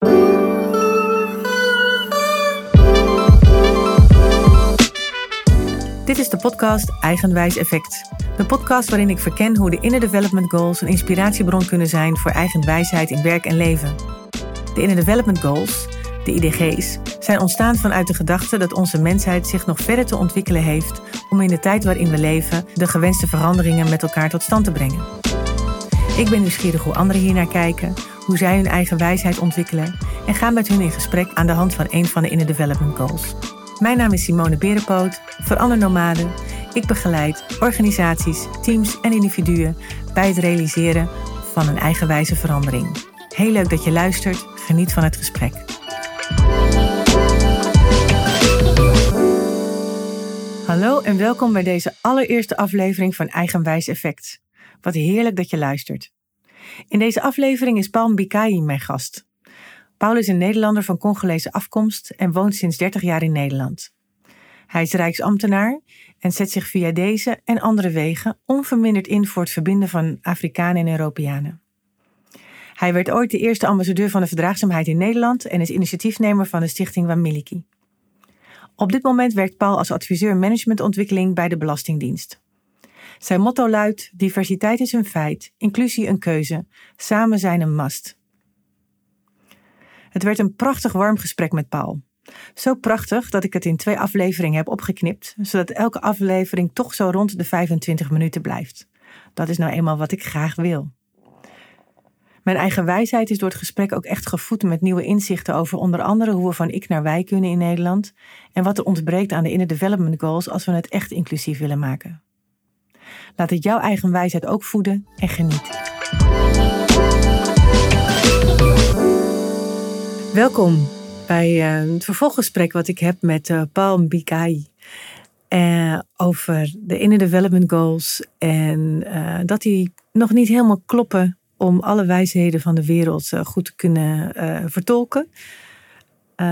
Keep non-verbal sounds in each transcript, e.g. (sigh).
Dit is de podcast Eigenwijs Effect. De podcast waarin ik verken hoe de Inner Development Goals een inspiratiebron kunnen zijn voor eigen wijsheid in werk en leven. De Inner Development Goals, de IDG's, zijn ontstaan vanuit de gedachte dat onze mensheid zich nog verder te ontwikkelen heeft om in de tijd waarin we leven de gewenste veranderingen met elkaar tot stand te brengen. Ik ben nieuwsgierig hoe anderen hiernaar kijken, hoe zij hun eigen wijsheid ontwikkelen en ga met hun in gesprek aan de hand van een van de Inner Development Goals. Mijn naam is Simone Berenpoot, verander nomade. Ik begeleid organisaties, teams en individuen bij het realiseren van een eigenwijze verandering. Heel leuk dat je luistert. Geniet van het gesprek. Hallo en welkom bij deze allereerste aflevering van Eigenwijs Effect. Wat heerlijk dat je luistert. In deze aflevering is Paul Mbikayi mijn gast. Paul is een Nederlander van Congolese afkomst en woont sinds 30 jaar in Nederland. Hij is Rijksambtenaar en zet zich via deze en andere wegen onverminderd in voor het verbinden van Afrikanen en Europeanen. Hij werd ooit de eerste ambassadeur van de verdraagzaamheid in Nederland en is initiatiefnemer van de stichting Wamiliki. Op dit moment werkt Paul als adviseur managementontwikkeling bij de Belastingdienst. Zijn motto luidt: diversiteit is een feit, inclusie een keuze, samen zijn een must. Het werd een prachtig warm gesprek met Paul. Zo prachtig dat ik het in twee afleveringen heb opgeknipt, zodat elke aflevering toch zo rond de 25 minuten blijft. Dat is nou eenmaal wat ik graag wil. Mijn eigen wijsheid is door het gesprek ook echt gevoed met nieuwe inzichten over onder andere hoe we van ik naar wij kunnen in Nederland en wat er ontbreekt aan de Inner Development Goals als we het echt inclusief willen maken. Laat het jouw eigen wijsheid ook voeden en geniet. Welkom bij uh, het vervolggesprek wat ik heb met uh, Paul Mbikai. Uh, over de Inner Development Goals. En dat die nog niet helemaal kloppen om alle wijsheden van de wereld goed te kunnen vertolken.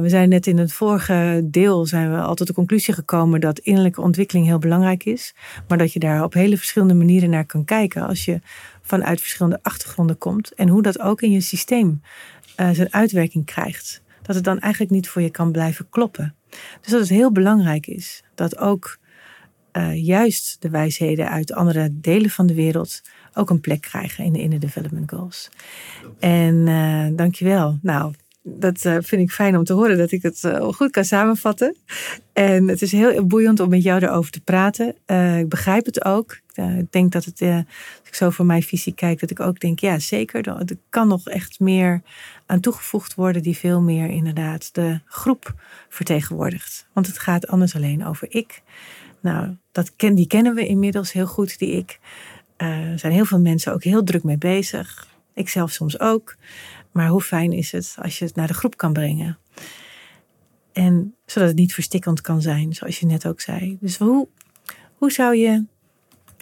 We zijn net in het vorige deel zijn we al tot de conclusie gekomen dat innerlijke ontwikkeling heel belangrijk is. Maar dat je daar op hele verschillende manieren naar kan kijken als je vanuit verschillende achtergronden komt. En hoe dat ook in je systeem zijn uitwerking krijgt dat het dan eigenlijk niet voor je kan blijven kloppen. Dus dat het heel belangrijk is dat ook uh, juist de wijsheden uit andere delen van de wereld ook een plek krijgen in de Inner Development Goals. En uh, dankjewel. Nou, dat uh, vind ik fijn om te horen dat ik het goed kan samenvatten. En het is heel boeiend om met jou erover te praten. ik begrijp het ook. ik denk dat het, als ik zo voor mijn visie kijk, dat ik ook denk, ja zeker, er kan nog echt meer aan toegevoegd worden die veel meer inderdaad de groep vertegenwoordigt. Want het gaat anders alleen over ik. Nou, dat die kennen we inmiddels heel goed, die ik. Er zijn heel veel mensen ook heel druk mee bezig. Ik zelf soms ook. Maar hoe fijn is het als je het naar de groep kan brengen? En zodat het niet verstikkend kan zijn, zoals je net ook zei. Dus hoe, hoe zou je,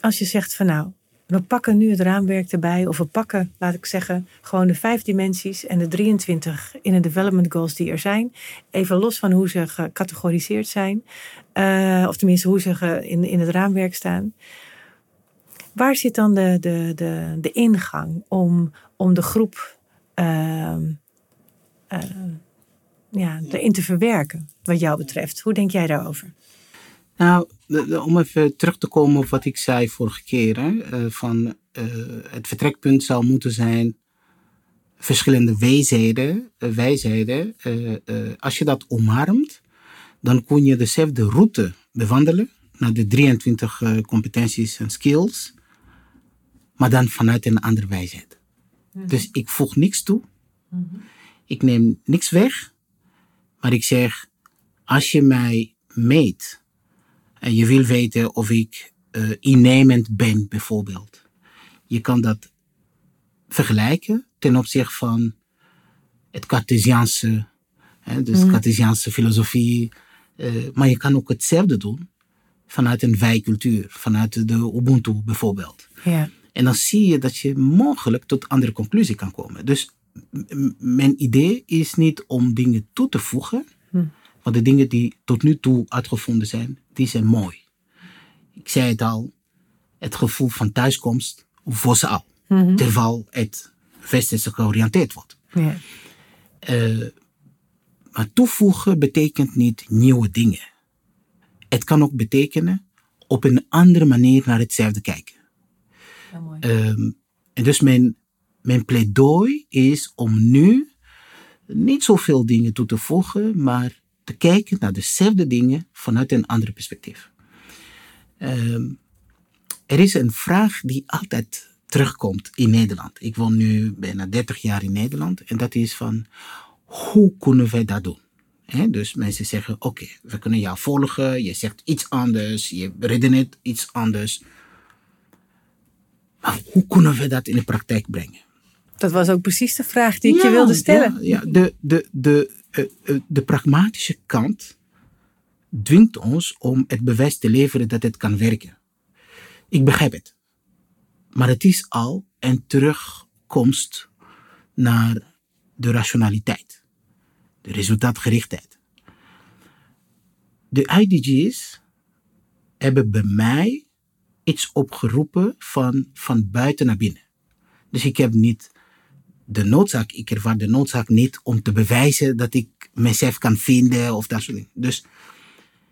als je zegt van nou, we pakken nu het raamwerk erbij, of we pakken, laat ik zeggen, gewoon de vijf dimensies en de 23 in de development goals die er zijn. Even los van hoe ze gecategoriseerd zijn, uh, of tenminste hoe ze in, in het raamwerk staan. Waar zit dan de, de, de, de ingang om, om de groep uh, uh, ja, erin te verwerken, wat jou betreft? Hoe denk jij daarover? Nou, om even terug te komen op wat ik zei vorige keer. Hè, eh, van, uh, het vertrekpunt zou moeten zijn verschillende wijsheden. Uh, wijsheden. als je dat omarmt, dan kun je dezelfde route bewandelen naar de 23 competenties en skills, maar dan vanuit een andere wijsheid. Mhm. Dus ik voeg niks toe. Mhm. Ik neem niks weg. Maar ik zeg, als je mij meet en je wil weten of ik uh, innemend ben, bijvoorbeeld. Je kan dat vergelijken ten opzichte van het Cartesiaanse, hè, dus mm. Cartesiaanse filosofie. Uh, maar je kan ook hetzelfde doen vanuit een wijcultuur, vanuit de Ubuntu bijvoorbeeld. Ja. En dan zie je dat je mogelijk tot andere conclusie kan komen. Dus mijn idee is niet om dingen toe te voegen, hm. want de dingen die tot nu toe uitgevonden zijn, die zijn mooi. Ik zei het al, het gevoel van thuiskomst voor ze al. Mm -hmm. Terwijl het westerse georiënteerd wordt. Ja. Uh, maar toevoegen betekent niet nieuwe dingen. Het kan ook betekenen op een andere manier naar hetzelfde kijken. Um, en dus mijn, mijn pleidooi is om nu niet zoveel dingen toe te voegen, maar te kijken naar dezelfde dingen vanuit een ander perspectief. Um, er is een vraag die altijd terugkomt in Nederland. Ik woon nu bijna 30 jaar in Nederland en dat is van hoe kunnen wij dat doen? dus mensen zeggen, oké, we kunnen jou volgen, je zegt iets anders, je redeneert iets anders. Maar hoe kunnen we dat in de praktijk brengen? Dat was ook precies de vraag die ik je wilde stellen. Ja, ja. De, de, de, uh, de pragmatische kant dwingt ons om het bewijs te leveren dat het kan werken. Ik begrijp het. Maar het is al een terugkomst naar de rationaliteit, de resultaatgerichtheid. De IDG's hebben bij mij iets opgeroepen van, van buiten naar binnen. Dus ik heb niet de noodzaak, ik ervaar de noodzaak niet om te bewijzen dat ik mezelf kan vinden of dat soort dingen. Dus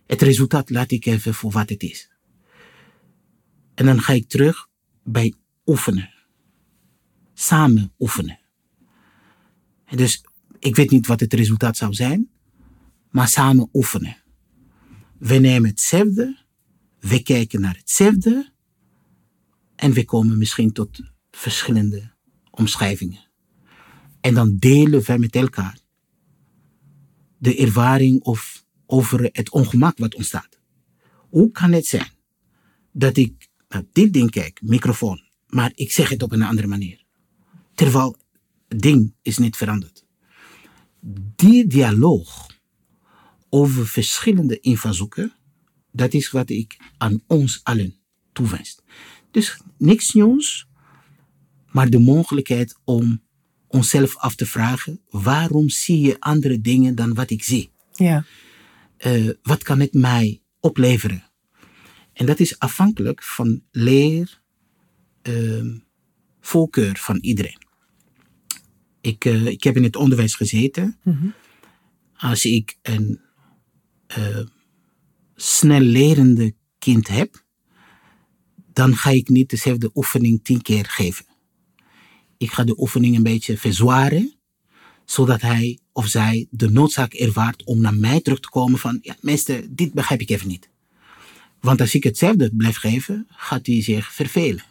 het resultaat laat ik even voor wat het is. En dan ga ik terug bij oefenen. Samen oefenen. En dus ik weet niet wat het resultaat zou zijn, maar samen oefenen. We nemen hetzelfde, we kijken naar hetzelfde en we komen misschien tot verschillende omschrijvingen. En dan delen we met elkaar de ervaring of over het ongemak wat ontstaat. Hoe kan het zijn dat ik naar dit ding kijk, microfoon, maar ik zeg het op een andere manier? Terwijl het ding is niet veranderd. Die dialoog over verschillende invalshoeken, dat is wat ik aan ons allen toewens. Dus niks nieuws, maar de mogelijkheid om onszelf af te vragen: waarom zie je andere dingen dan wat ik zie? Ja. Uh, wat kan het mij opleveren? En dat is afhankelijk van leer, uh, voorkeur van iedereen. Ik, uh, ik heb in het onderwijs gezeten. Mm -hmm. Als ik een snel lerende kind heb, dan ga ik niet dezelfde oefening tien keer geven. Ik ga de oefening een beetje verzwaren, zodat hij of zij de noodzaak ervaart om naar mij terug te komen van, ja, meester, dit begrijp ik even niet. Want als ik hetzelfde blijf geven, gaat hij zich vervelen.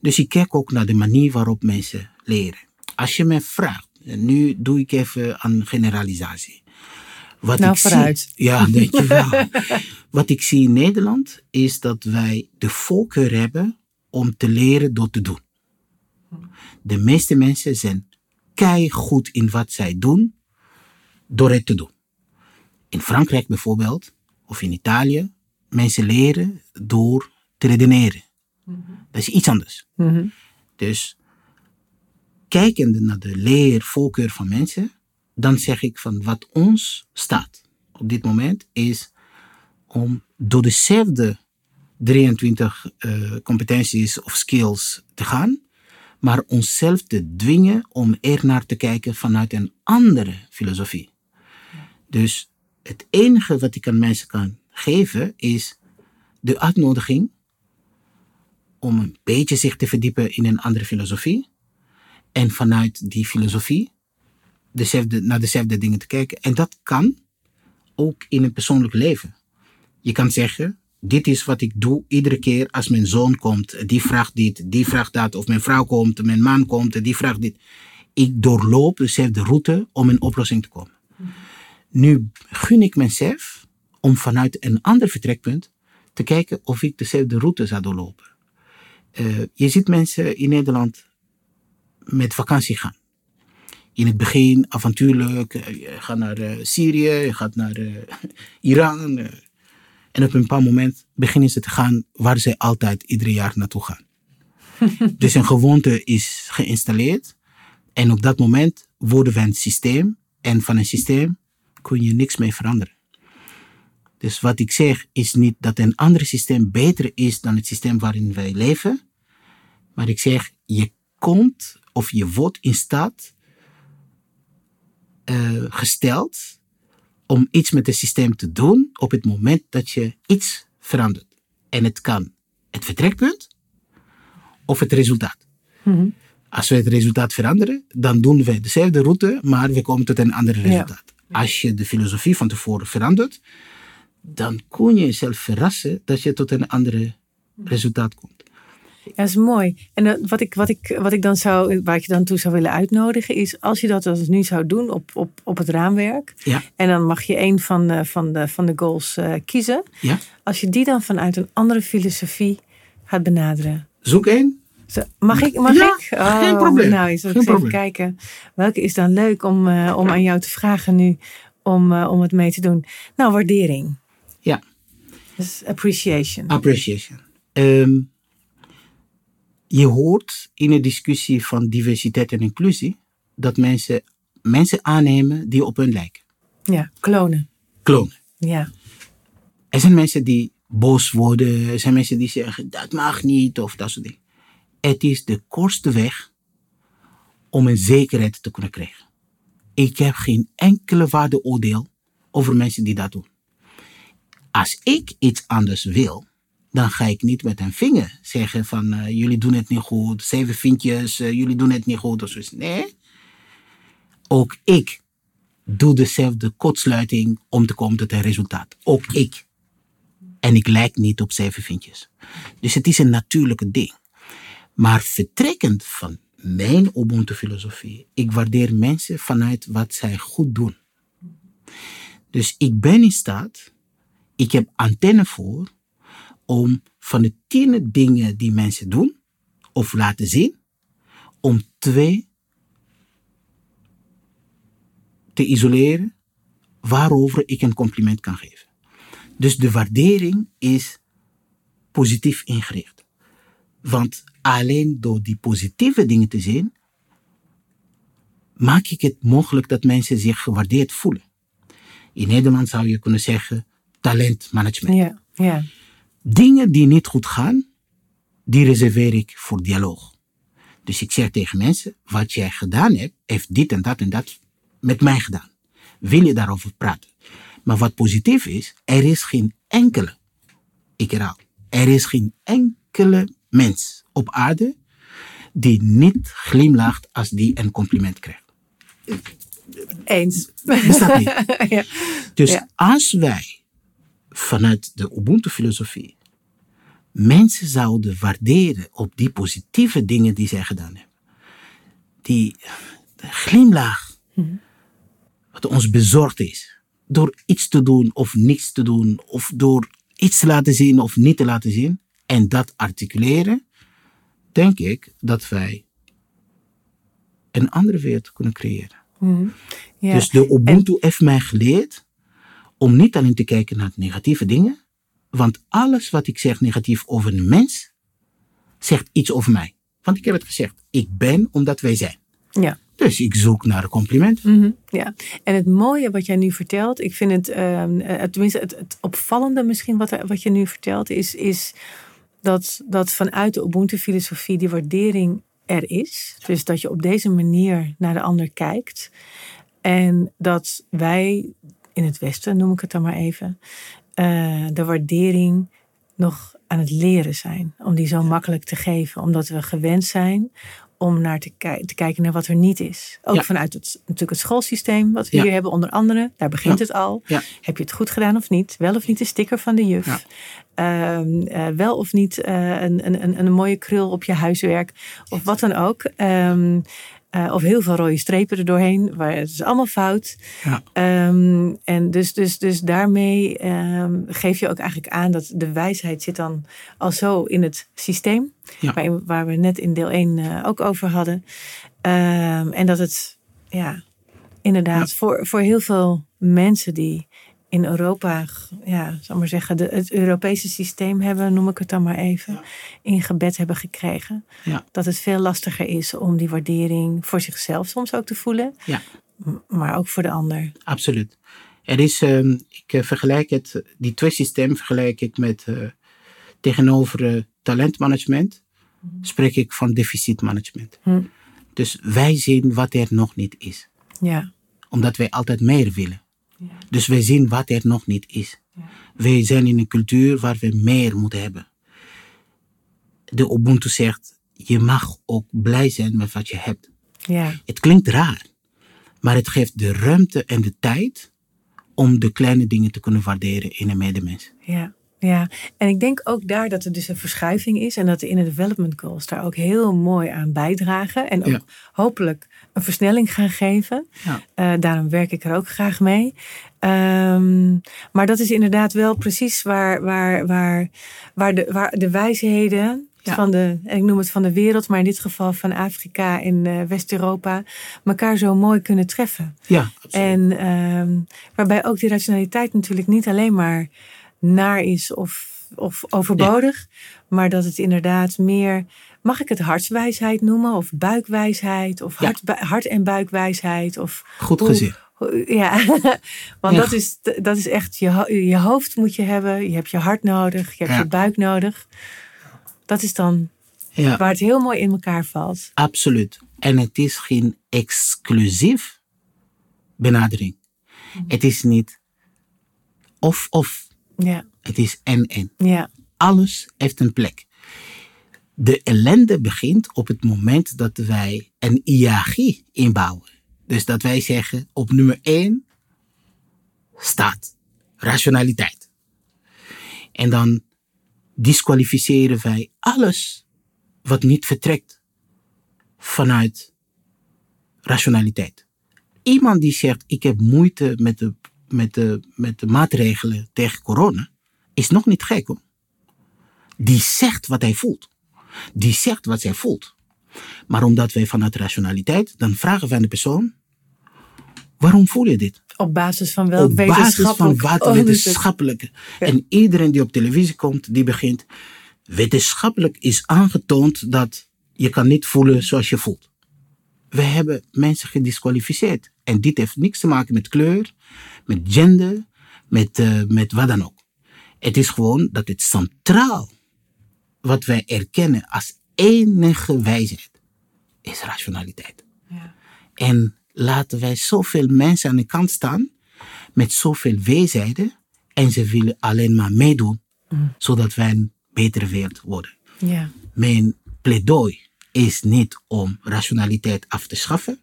Dus ik kijk ook naar de manier waarop mensen leren. Als je me vraagt, nu doe ik even aan generalisatie. Wat nou, ik vooruit. Zie, ja, weet je wel. Wat ik zie in Nederland is dat wij de voorkeur hebben om te leren door te doen. De meeste mensen zijn goed in wat zij doen door het te doen. In Frankrijk bijvoorbeeld, of in Italië, mensen leren door te redeneren. Dat is iets anders. Dus kijkende naar de leervoorkeur van mensen, dan zeg ik van wat ons staat op dit moment is om door dezelfde 23 uh, competenties of skills te gaan, maar onszelf te dwingen om er naar te kijken vanuit een andere filosofie. Dus het enige wat ik aan mensen kan geven is de uitnodiging om een beetje zich te verdiepen in een andere filosofie en vanuit die filosofie dezelfde, naar dezelfde dingen te kijken. En dat kan ook in een persoonlijk leven. Je kan zeggen, dit is wat ik doe iedere keer als mijn zoon komt. Die vraagt dit, die vraagt dat. Of mijn vrouw komt, mijn man komt, die vraagt dit. Ik doorloop dezelfde route om een oplossing te komen. Nu gun ik mezelf om vanuit een ander vertrekpunt te kijken of ik dezelfde route zou doorlopen. Uh, je ziet mensen in Nederland met vakantie gaan. In het begin avontuurlijk, je gaat naar uh, Syrië, je gaat naar uh, (laughs) Iran, en op een bepaald moment beginnen ze te gaan waar ze altijd ieder jaar naartoe gaan. (laughs) dus een gewoonte is geïnstalleerd. En op dat moment worden we een systeem. En van een systeem kun je niks mee veranderen. Dus wat ik zeg is niet dat een ander systeem beter is dan het systeem waarin wij leven. Maar ik zeg, je komt of je wordt in staat gesteld om iets met het systeem te doen op het moment dat je iets verandert. En het kan het vertrekpunt of het resultaat. Mhm. Als we het resultaat veranderen, dan doen we dezelfde route, maar we komen tot een ander resultaat. Als je de filosofie van tevoren verandert, dan kun je jezelf verrassen dat je tot een ander resultaat komt. Ja, dat is mooi. En eh, wat, ik, wat, ik, wat ik dan zou, waar ik je dan toe zou willen uitnodigen, is als je dat als nu zou doen op, op, op het raamwerk. Ja. En dan mag je een van de, van de, van de goals eh, kiezen. Ja? Als je die dan vanuit een andere filosofie gaat benaderen. Zoek één. Mag ik? Mag Ja, ik? geen probleem. Nou, eens Geen even kijken. Welke is dan leuk om, eh, om aan jou te vragen nu om, eh, om het mee te doen? Nou, waardering. Ja, Dus appreciation. appreciation. Ehm, je hoort in de discussie van diversiteit en inclusie dat mensen mensen aannemen die op hun lijken. Ja, klonen. Klonen. Ja. Er zijn mensen die boos worden, er zijn mensen die zeggen dat mag niet of dat soort dingen. Het is de kortste weg om een zekerheid te kunnen krijgen. Ik heb geen enkele waardeoordeel over mensen die dat doen. Als ik iets anders wil, dan ga ik niet met een vinger zeggen van eh, jullie doen het niet goed, zeven vinkjes, eh, jullie doen het niet goed of zoiets. Nee, ook ik doe dezelfde kortsluiting om te komen tot een resultaat. Ook ik. En ik lijk niet op zeven vinkjes. Dus het is een natuurlijke ding. Maar vertrekkend van mijn Ubuntu-filosofie, ik waardeer mensen vanuit wat zij goed doen. Dus ik ben in staat, ik heb antenne voor, om van de tien dingen die mensen doen of laten zien, om twee te isoleren waarover ik een compliment kan geven. Dus de waardering is positief ingericht. Want alleen door die positieve dingen te zien, maak ik het mogelijk dat mensen zich gewaardeerd voelen. In Nederland zou je kunnen zeggen talentmanagement. Ja. Ja. Dingen die niet goed gaan, die reserveer ik voor dialoog. Dus ik zeg tegen mensen, wat jij gedaan hebt, heeft dit en dat en dat met mij gedaan. Wil je daarover praten? Maar wat positief is, er is geen enkele, ik herhaal, er is geen enkele mens op aarde die niet glimlacht als die een compliment krijgt. Eens. Bestaat niet. (laughs) ja. Dus Ja. als wij vanuit de Ubuntu-filosofie mensen zouden waarderen op die positieve dingen die zij gedaan hebben, die glimlach, wat ons bezorgd is, door iets te doen of niets te doen, of door iets te laten zien of niet te laten zien, en dat articuleren, denk ik dat wij een andere wereld kunnen creëren. Ja. Dus de Ubuntu heeft mij geleerd om niet alleen te kijken naar negatieve dingen, want alles wat ik zeg negatief over een mens, zegt iets over mij. Want ik heb het gezegd, ik ben omdat wij zijn. ja. Dus ik zoek naar een compliment. Mhm, ja, en het mooie wat jij nu vertelt, ik vind het, ehm, eh, tenminste het, het opvallende misschien wat, er- wat je nu vertelt, is, is dat, dat vanuit de Ubuntu-filosofie die waardering er is. Dus dat je op deze manier naar de ander kijkt. En dat wij in het Westen, noem ik het dan maar even, eh, de waardering nog aan het leren zijn. Om die zo makkelijk te geven. Omdat we gewend zijn om naar te, ki- te kijken naar wat er niet is. Ook Ja. vanuit het, natuurlijk het schoolsysteem wat we Ja. hier hebben onder andere. Daar begint Ja. het al. Heb je het goed gedaan of niet? Wel of niet de sticker van de juf? Ehm, eh, wel of niet eh, een, een, een, een mooie krul op je huiswerk? Of wat dan ook. Ehm, eh, of heel veel rode strepen er doorheen. Waar, het is allemaal fout. Ja. Ehm, en dus, dus, dus daarmee ehm, geef je ook eigenlijk aan dat de wijsheid zit dan al zo in het systeem. Ja. Waar, waar we net in deel 1 eh, ook over hadden. Ehm, en dat het, ja, inderdaad, voor, voor heel veel mensen die in Europa, ja, zal maar zeggen, de, het Europese systeem hebben, noem ik het dan maar even, in gebed hebben gekregen. Ja. Dat het veel lastiger is om die waardering voor zichzelf soms ook te voelen, Ja, maar ook voor de ander. absoluut. Er is, ehm, ik eh, vergelijk het, die twee systemen vergelijk ik met eh, tegenover eh, talentmanagement, spreek ik van deficitmanagement. Hm. Dus wij zien wat er nog niet is. Ja, Omdat wij altijd meer willen. Dus wij zien wat er nog niet is. Wij zijn in een cultuur waar we meer moeten hebben. De Ubuntu zegt, je mag ook blij zijn met wat je hebt. Ja. Het klinkt raar, maar het geeft de ruimte en de tijd om de kleine dingen te kunnen waarderen in een medemens. Ja. Ja, en ik denk ook daar dat er dus een verschuiving is en dat de Inner Development Goals daar ook heel mooi aan bijdragen en ook Ja. hopelijk een versnelling gaan geven. Ja. Eh, daarom werk ik er ook graag mee. Ehm, maar dat is inderdaad wel precies waar, waar, waar, waar, de, waar de wijsheden Ja. van de, ik noem het van de wereld, maar in dit geval van Afrika en eh, West-Europa, elkaar zo mooi kunnen treffen. Ja, absoluut. En ehm, waarbij ook die rationaliteit natuurlijk niet alleen maar naar is of, of overbodig, maar dat het inderdaad meer, mag ik het hartswijsheid noemen, of buikwijsheid, of Ja. hart, hart- en buikwijsheid, of Goed hoe- gezien. hoe- Ja, (laughs) want Ja. Dat, is, dat is echt, je, je hoofd moet je hebben, je hebt je hart nodig, je hebt je buik nodig. Dat is dan Ja, waar het heel mooi in elkaar valt. absoluut. En het is geen exclusief benadering. Het is niet of-of. Ja, Het is en-en. ja, Alles heeft een plek. De ellende begint op het moment dat wij een hiërarchie inbouwen. Dus dat wij zeggen op nummer 1 staat rationaliteit. En dan disqualificeren wij alles wat niet vertrekt vanuit rationaliteit. Iemand die zegt ik heb moeite met de, met de, met de maatregelen tegen corona, is nog niet gek hoor die zegt wat hij voelt. Die zegt wat zij voelt. Maar omdat wij vanuit rationaliteit, dan vragen we aan de persoon: waarom voel je dit? op basis van welk Op basis van wetenschappelijk wat wetenschappelijke. En iedereen die op televisie komt, die begint. Wetenschappelijk is aangetoond dat je kan niet voelen zoals je voelt. We hebben mensen gedisqualificeerd. En dit heeft niks te maken met kleur, met gender, met, eh, met wat dan ook. Het is gewoon dat het centraal, wat wij erkennen als enige wijsheid, is rationaliteit. Ja. En laten wij zoveel mensen aan de kant staan met zoveel wijsheden en ze willen alleen maar meedoen, zodat wij een betere wereld worden. Ja. Mijn pleidooi is niet om rationaliteit af te schaffen.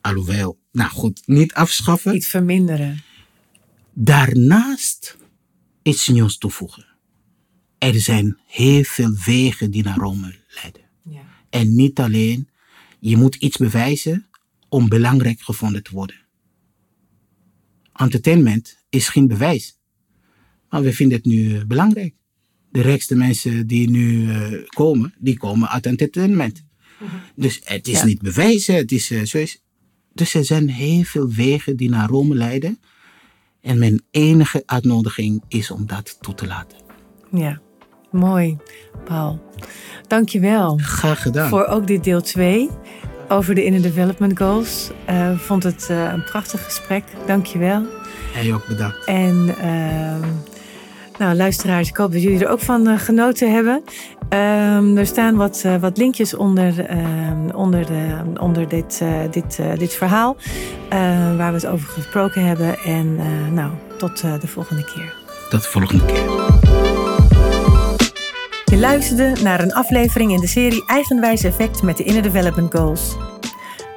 Alhoewel, nou goed, niet afschaffen. Iets verminderen. Daarnaast iets nieuws toevoegen. Er zijn heel veel wegen die naar Rome leiden. Ja. En niet alleen, je moet iets bewijzen om belangrijk gevonden te worden. Entertainment is geen bewijs. Maar we vinden het nu eh, belangrijk. De rijkste mensen die nu eh, komen, die komen uit entertainment. Dus het is Ja. niet bewijzen, het is eh, zo is. Dus er zijn heel veel wegen die naar Rome leiden. En mijn enige uitnodiging is om dat toe te laten. Ja, mooi, Paul. Dankjewel Graag gedaan. voor ook dit deel 2 over de Inner Development Goals. Ik vond het eh, een prachtig gesprek. Dankjewel. Jij ook bedankt. En ehm, nou, luisteraars, ik hoop dat jullie er ook van eh, genoten hebben. Ehm, er staan wat, eh, wat linkjes onder, ehm, onder, de, onder dit, eh, dit, eh, dit verhaal. waar we het over gesproken hebben. En nou, tot de volgende keer. Tot de volgende keer. Je luisterde naar een aflevering in de serie Eigenwijs Effect met de Inner Development Goals.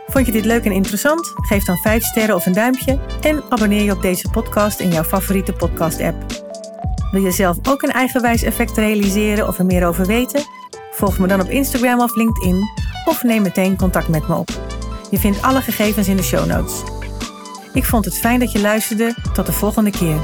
Vond je dit leuk en interessant? Geef dan 5 sterren of een duimpje en abonneer je op deze podcast in jouw favoriete podcast-app. Wil je zelf ook een eigenwijs effect realiseren of er meer over weten? Volg me dan op Instagram of LinkedIn of neem meteen contact met me op. Je vindt alle gegevens in de show notes. Ik vond het fijn dat je luisterde. Tot de volgende keer.